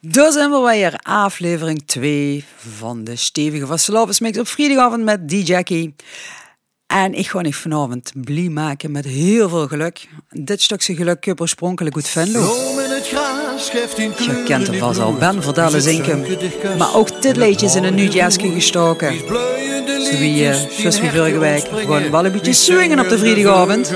Daar zijn we weer, aflevering 2 van de Stevige Vastelavondsmix op vrijdagavond met D. Jackie. En ik ga niet vanavond blij maken met heel veel geluk. Dit stukje geluk heb oorspronkelijk goed Venlo. Je kent hem vast al, Ben vertellen zinken. Maar ook dit liedje is in een nu jazzje gestoken. Zo wie, uh, zoals wie vorige week. Gewoon wel een beetje swingen op de vrijdagavond.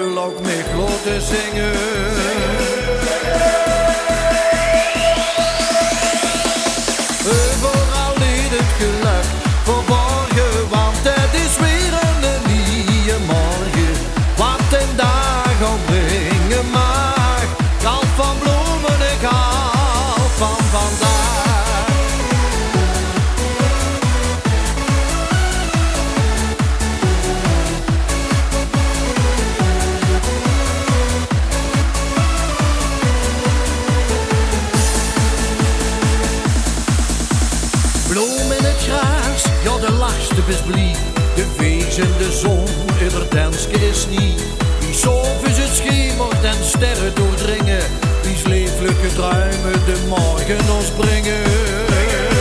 De vees en de zon, ieder danske is niet. Wie sof is het schemert en sterren doordringen. Wie leeflijke druimen de morgen ons brengen.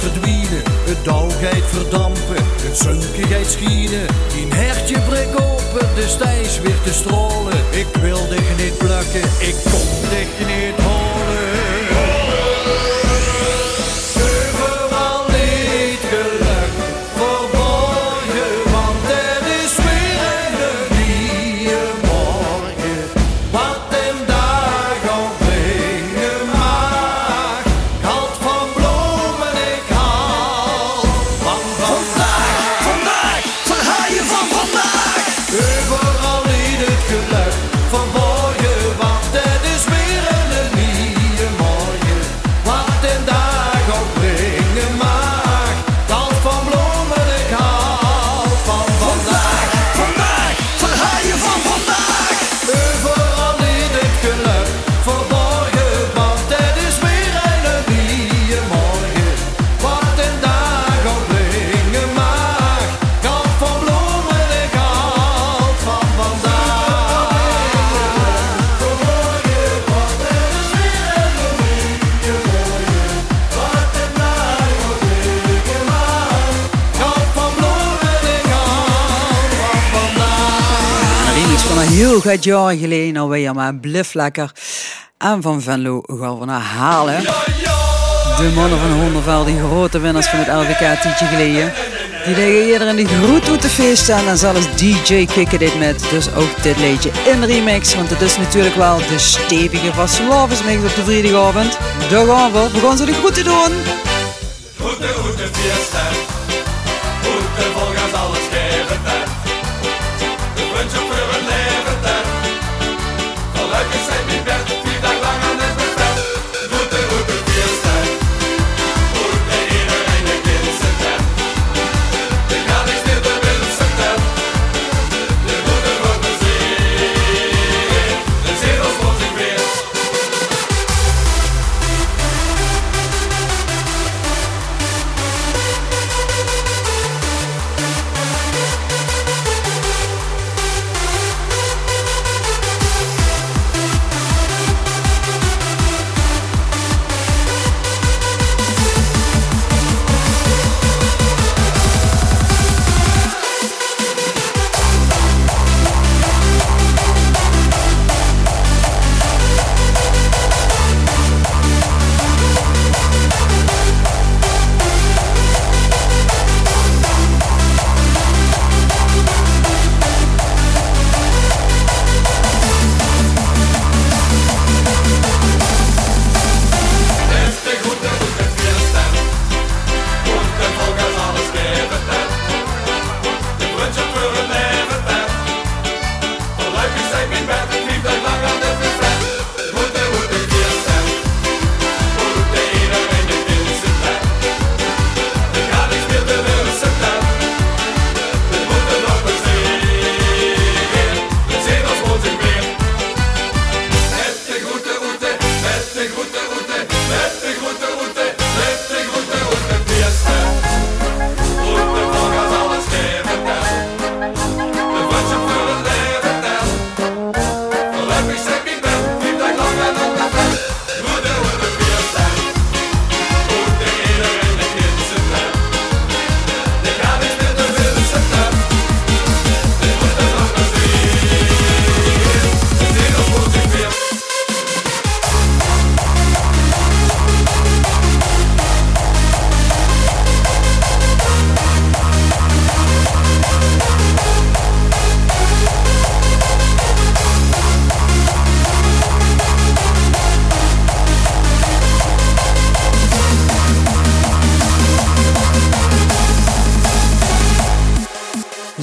Verdwijnen, het dauwheid verdampen, het zunkigheid schienen. Die hertje breek open, de stijs weer te strolen. Ik wil van goed jaar geleden alweer, maar blif lekker. En van Venlo gaan we naar Halen. De mannen van Honderveld, die grote winnaars van het LVK tietje geleden. Die leggen iedereen die groet toe te feesten en zelfs DJ kikken dit met. Dus ook dit liedje in remix, want het is natuurlijk wel de stevige vastelavondsmix op de vrijdagavond. Daar gaan we, we gaan ze de groeten doen. Goede, goede fiesta.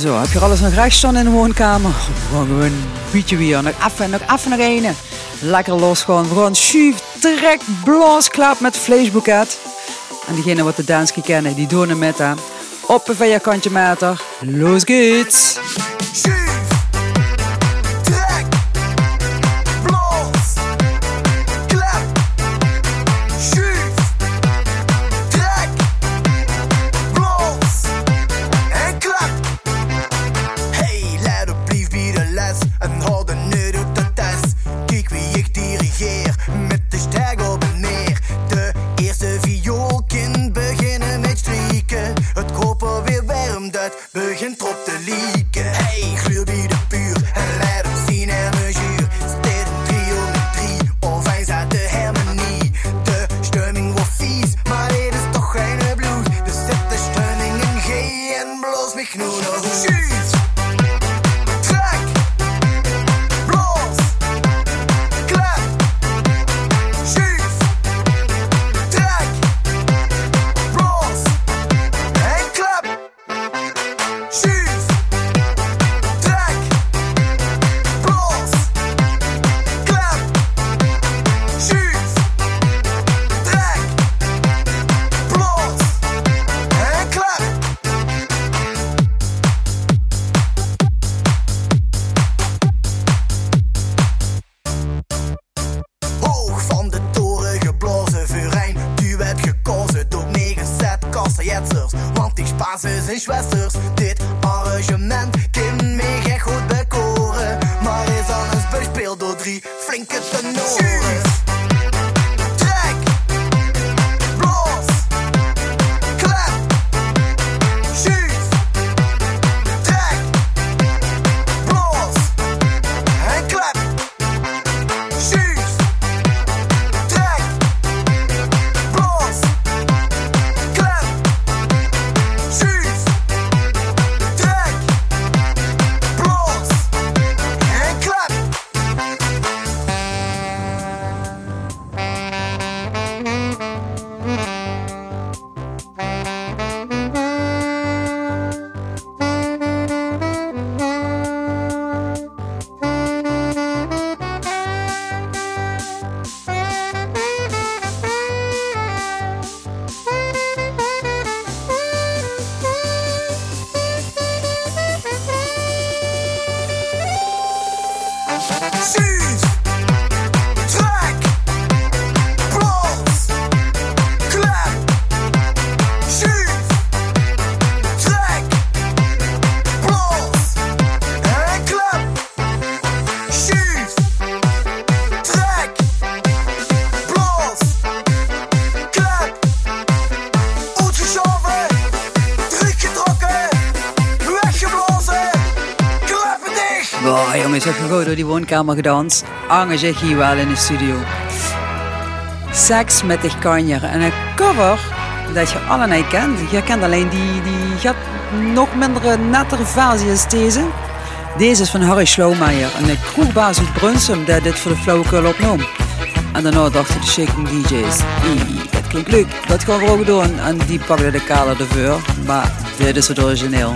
Zo, heb je alles nog recht staan in de woonkamer? We gaan een beetje weer. Nog even, nog even nog een. Lekker los gewoon. We gaan schuif, trek, blaas, klaap met vleesboeket. En diegenen wat de danske kennen, die doen hem met aan. Op een vierkantje meter. Los geht's! Begint op te lieken. Hey, gluur bij de puur en hem arrangement kan woonkamer gedanst? Zich hier wel in de studio. Seks met de kanjer. En een cover dat je allemaal kent. Je kent alleen die, die gaat nog minder nettere versie als deze. Deze is van Harry Schlaumeyer, een kroegbaas uit Brunsum die dit voor de flauwekul opnam. En daarna dachten de shaking DJ's, "Ie, dat klinkt leuk, dat gaan we ook doen. En die pakten de kader ervoor. Maar dit is het origineel.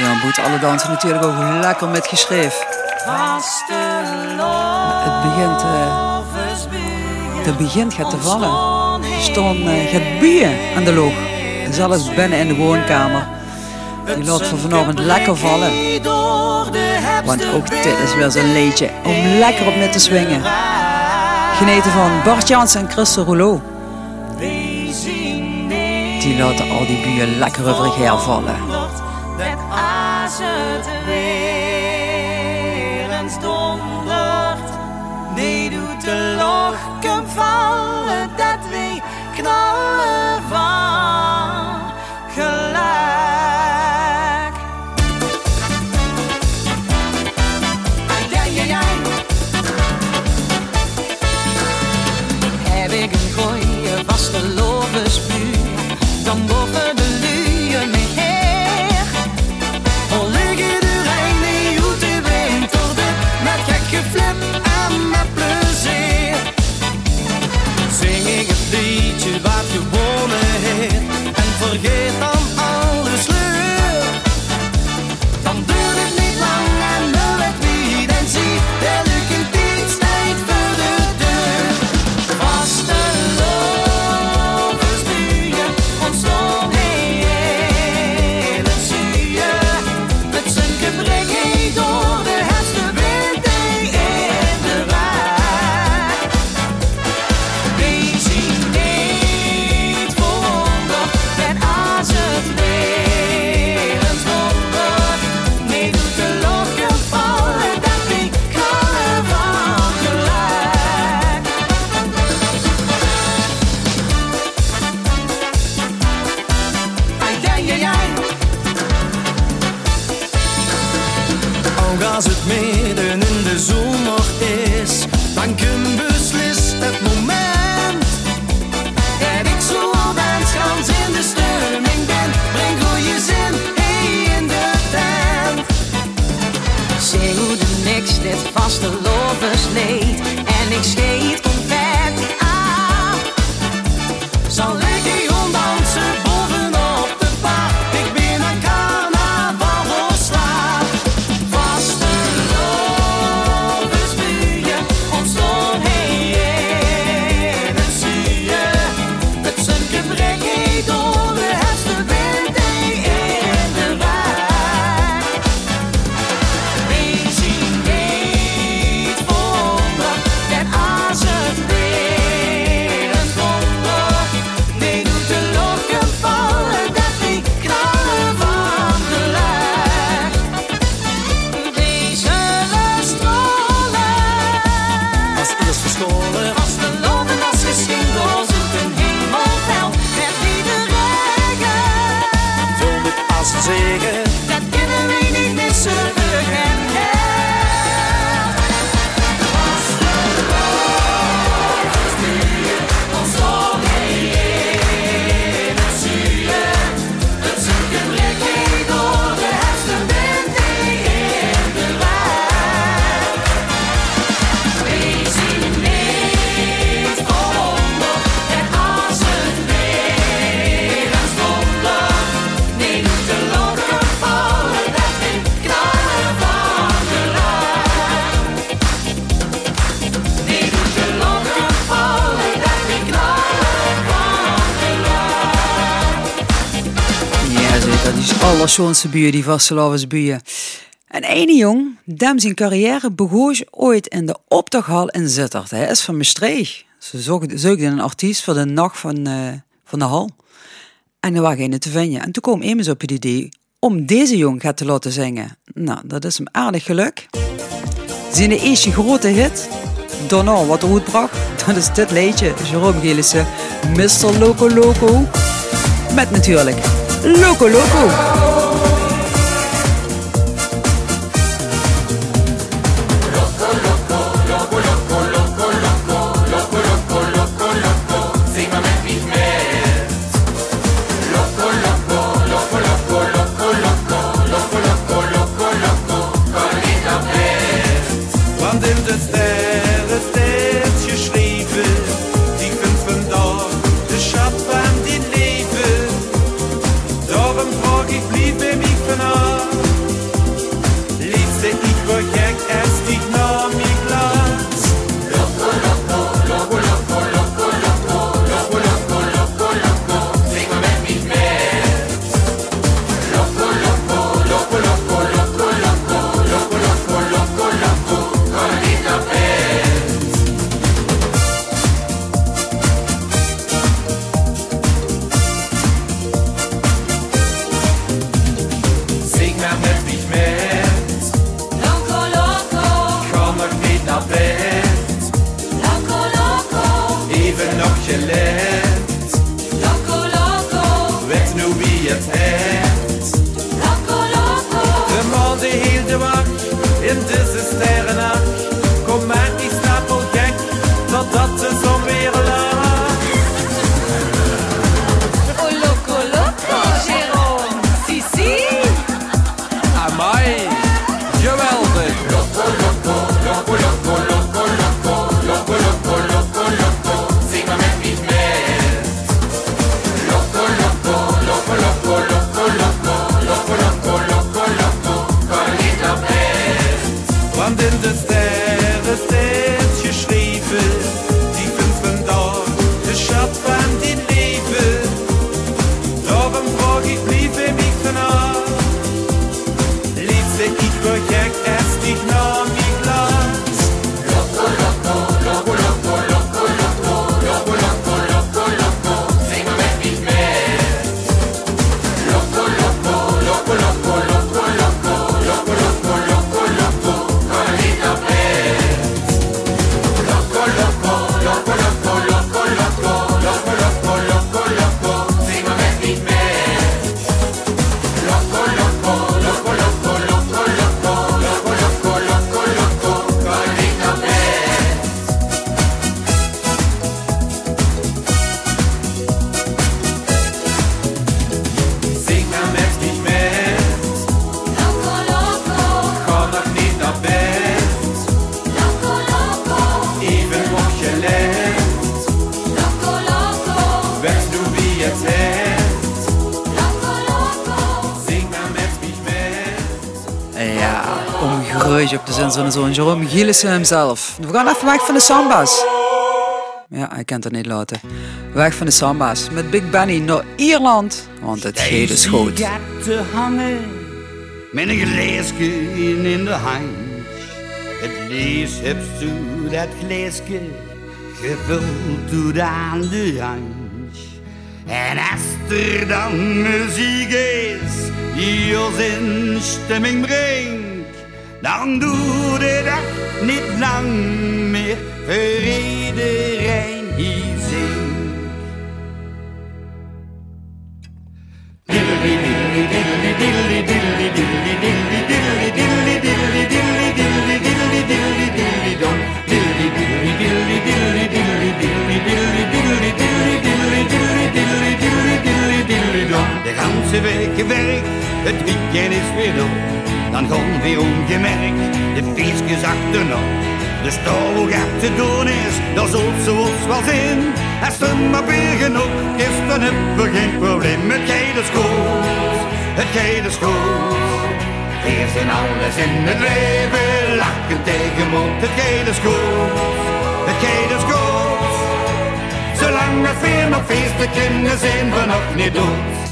Zo, Boet alle dansen natuurlijk ook lekker met geschreven. Het begint, eh, het begint gaat te vallen. Storm eh, gaat bieden aan de loog. En zelfs binnen in de woonkamer. Die laat voor vanavond lekker vallen. Want ook dit is weer zo'n liedje om lekker op mee te swingen. Geneten van Bart Jans en Christel Rouleau. Die laten al die buien lekker over vallen. Lokken vallen dat we knallen van gelijk. Ai, ai, ai. Heb ik een gooie vaste lovenspunt, Als het midden in de zomer is, dan kun beslist het moment. En ik zo al danskans in de stemming ben, breng goeie zin in de tent. Zing hoe de niks dit vaste loversleed en ik scheet allerschoonste buien, die vastelavondsbuien. En ene jong, dem zijn carrière begon ooit in de optochthal in Zittert. Hij is van Maastricht. Ze zochten een artiest voor de nacht van, eh, van de hal. En er was geen te vinden. En toen kwam Emus op het idee om deze jong gaat te laten zingen. Nou, dat is hem aardig geluk. Zijn eerste grote hit, daarna wat er bracht, dat is dit liedje. Jerome Gillissen, Mr. Loco Loco. Met natuurlijk Loco Loco. ich blieb im Ich van zo'n Jerome Gielissen hemzelf. We gaan even weg van de samba's. Ja, hij kent het niet laten. Weg van de samba's. Met Big Benny naar Ierland. Want het gele is goed. te hangen met een glaasje in de hand. Het lees hebt zo dat glaasje gevuld tot aan de hand. En als er dan muziek is die ons in stemming brengt, dan het echt niet lang meer voor iedereen die zingt. De ganse week gewerkt, het weekend is weer op. Dan gaan weer ongemerkt de feestjes achterna. De stouw gaat te doen is, dat zult ze ons wel zien. Als er maar weer genoeg is, dan hebben we geen probleem. Het is goed, het is goed. Eerst in alles in het leven, lachen tegen mond. Het is goed, het is goed. Zolang het weer nog feesten kunnen zijn we nog niet dood.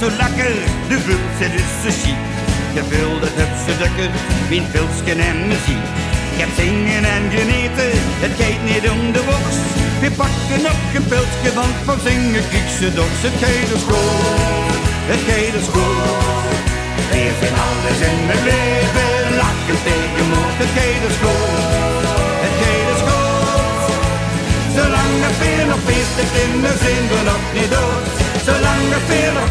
Het zo lekker, de vult zit is zo chic. Het dukker, mijn pilsken en muziek. Ik heb zingen en geneten, het gaat niet om de box. We pakken nog een pilsje, want van zingen kijk ze doks. Het gaat is goed, het gaat is goed. Weer zijn alles in mijn leven, lachen tegen moed. Het gaat is goed, het gaat is goed. Zolang er veel nog feesten kinderen zijn we nog niet dood. Zolang er veel nog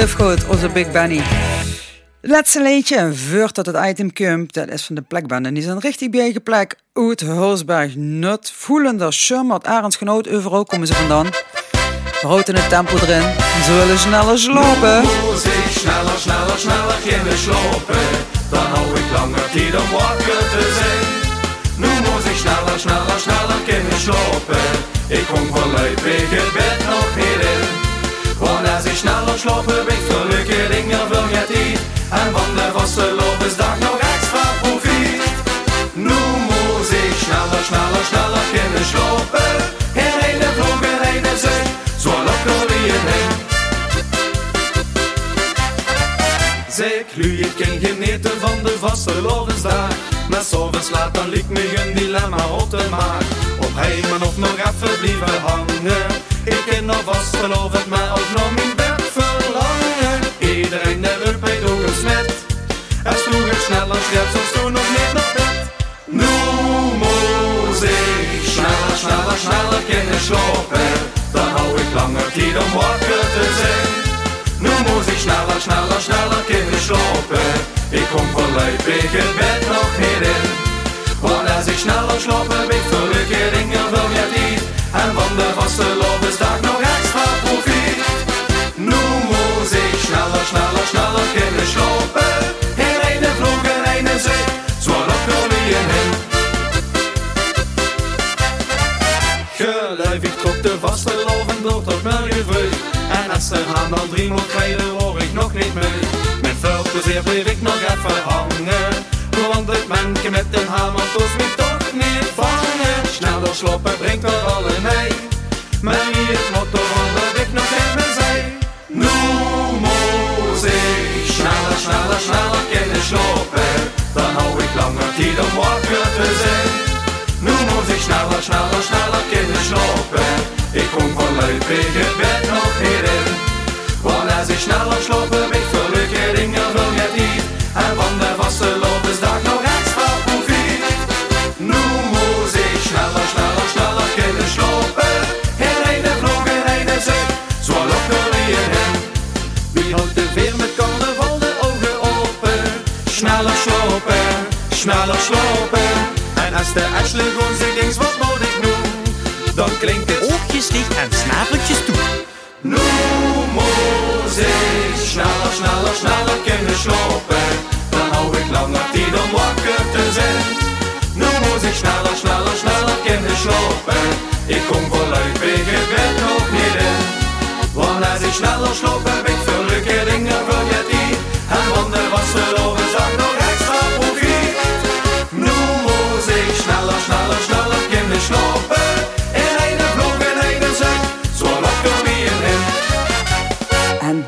Anna Blufgoed, onze Big Benny. Het laatste liedje, voor tot het item komt, dat is van de plekband. En die zijn richtig bij je plek uit Hulsberg. Nut, voelender, schummert, arendsgenoot, overal komen ze vandaan. Rood in het tempo erin, ze willen sneller slopen. Muss ich schneller, schneller, schneller kunnen slopen, dan hou ik langer tijd om wakker te zijn. Nu muss ich schneller, schneller, schneller kunnen slopen, ik kom ik het bed nog niet. Want als ik sneller slopen, ben ik dingen wil je tijd, en van de vaste loopsdag nog extra profiet. Nu muss ich schneller, schneller, schneller kunnen slopen, in een vlog, in een zee, zo locker wie een heen. Zij kluit geen genieten van de vaste lovensdag. Maar s'avonds laat dan liep me een dilemma op de maag. Op heimen of nog even blijven hangen. Ik ken nog vast geloofd, maar ook nog mijn bed verlangen. Iedereen de up bij door een smet. Er sloeg het sneller, schreef soms toen nog niet naar bed. Nu moet ik sneller, sneller, sneller kunnen slopen. Dan hou ik langer tijd om te zijn. Nu muss ich schneller, schneller, schneller kunnen slopen. Ik kom ik het bed nog niet in. Want als ik sneller slopen, ben ik verleuke En van de vaste loopsdag nog extra profiet. Nu muss ik sneller, sneller, sneller kunnen slopen. In een vlog en een zee, zo locker wie een hin. Geluid trok de vaste loven door tot vroeg. En als er aan dan drie moet krijgen, hoor ik nog niet mee. Met veel plezier ik nog even hangen. Want het mannetje met een hamer me niet vangen. Sneller sloppen brengt er alle mee. Maar hier het motto dat ik nog meer zei. Nu moet ik sneller, sneller, sneller kunnen slopen. Dan hou ik langer tijd om wakker te zijn. Nu moet ik sneller, sneller, sneller kunnen slopen. Ik kom verluid, ik bed nog niet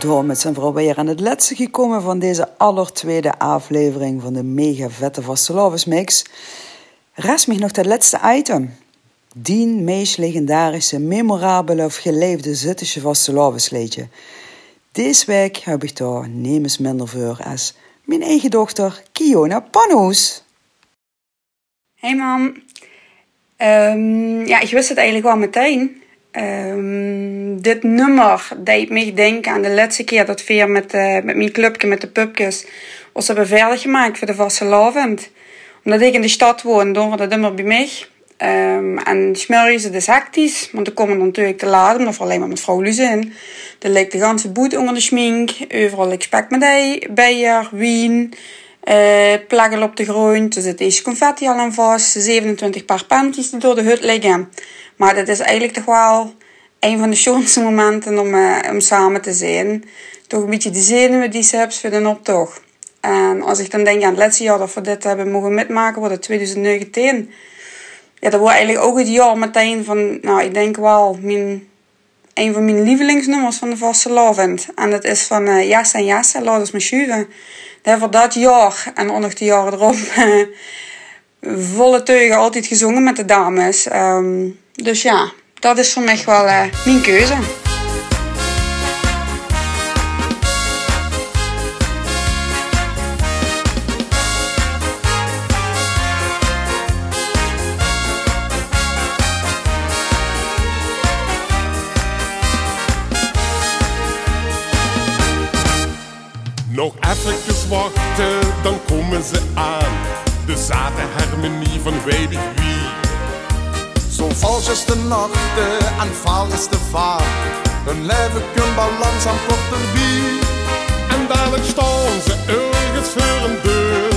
Daarmee zijn we alweer aan het laatste gekomen van deze allertweede aflevering van de mega vette Vastelovens mix. Rest me nog dat laatste item. Die meest legendarische, memorabele of geleefde Zittische Vastelovens liedje. Deze week heb ik daar nemens minder voor als mijn eigen dochter Kiona Panhoes. Hey mam. Ehm, ja, ik wist het eigenlijk wel meteen. Ehm, dit nummer deed me denken aan de laatste keer dat we met, eh, met mijn clubje, met de pupjes, ons hebben verder gemaakt voor de vastelavond. Omdat ik in de stad woon, doen we dat nummer bij mij. Ehm, en smurries, het is hectisch, want er komen dan natuurlijk te laden, of alleen maar met vrouwen in. Er ligt de ganse boet onder de schmink, overal ligt spek met ei, bijer, wien, eh plaggel op de grond. Er zit deze confetti al aan vast, 27 paar panties die door de hut liggen. Maar dat is eigenlijk toch wel een van de schoonste momenten om, eh, om samen te zijn. Toch een beetje de zenuwen die ze hebben voor de optocht. En als ik dan denk aan het laatste jaar dat we dit hebben mogen metmaken, wordt het 2019 ja, dat wordt eigenlijk ook het jaar meteen van, nou, ik denk wel, mijn, een van mijn lievelingsnummers van de Vaste Lavend. En dat is van uh, Jas en Jas, laat ons maar schuiven. Dat voor dat jaar en nog de jaren erop volle teugen altijd gezongen met de dames. Ehm, dus ja, dat is voor mij wel uh, mijn keuze. Wachten, dan komen ze aan. De zate harmonie van weet ik wie. Zo vals is de nachten en vaal is de vaart. Hun leven kan balans aan porterbie. En dadelijk staan ze ergens voor een deur.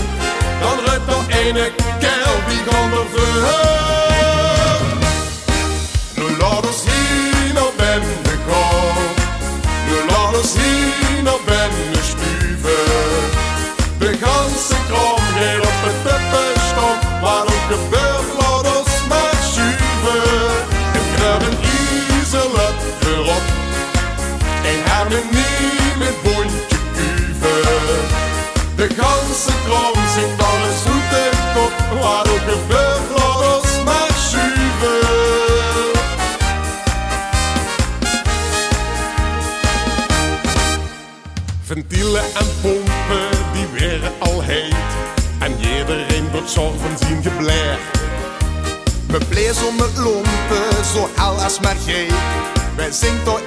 Dan rijdt er ene kerel die gaan kram zingt alles goed en kop. Waar ook laat ons maar schuiven. Ventielen en pompen, die werden al heet. En iedereen wordt zorg van zien. Me blees om het lompen, zo hel als maar gij. Wij zingt door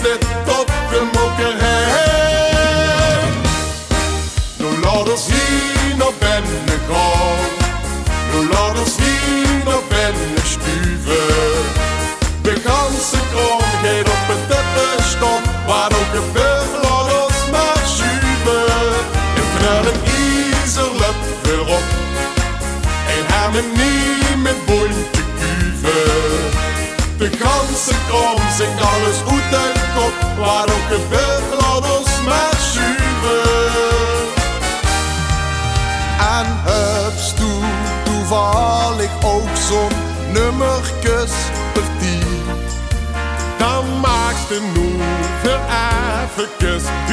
van ijs dit tot de mokerij. Nu laat ons hier naar binnen gaan. Nu laat ons hier naar binnen stuven. De ganse kram gaat op het teppenstand. Waar ook gebeurt, laat ons maar schuiven. En knallen iezelet weer op. En harmonie met bondje kuven. De ganse kram zingt alles goed en Dan maakt de nu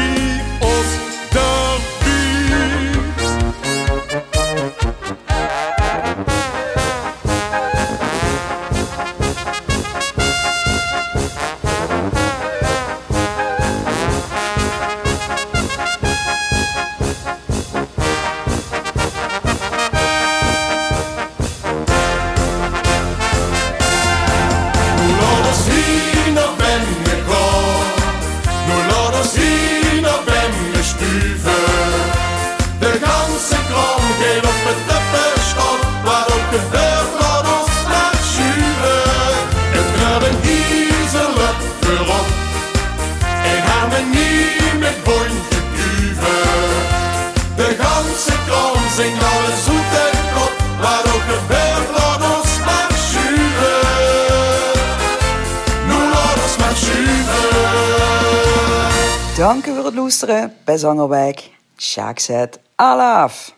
Zangerwijk. Sjaak zet, alaaf.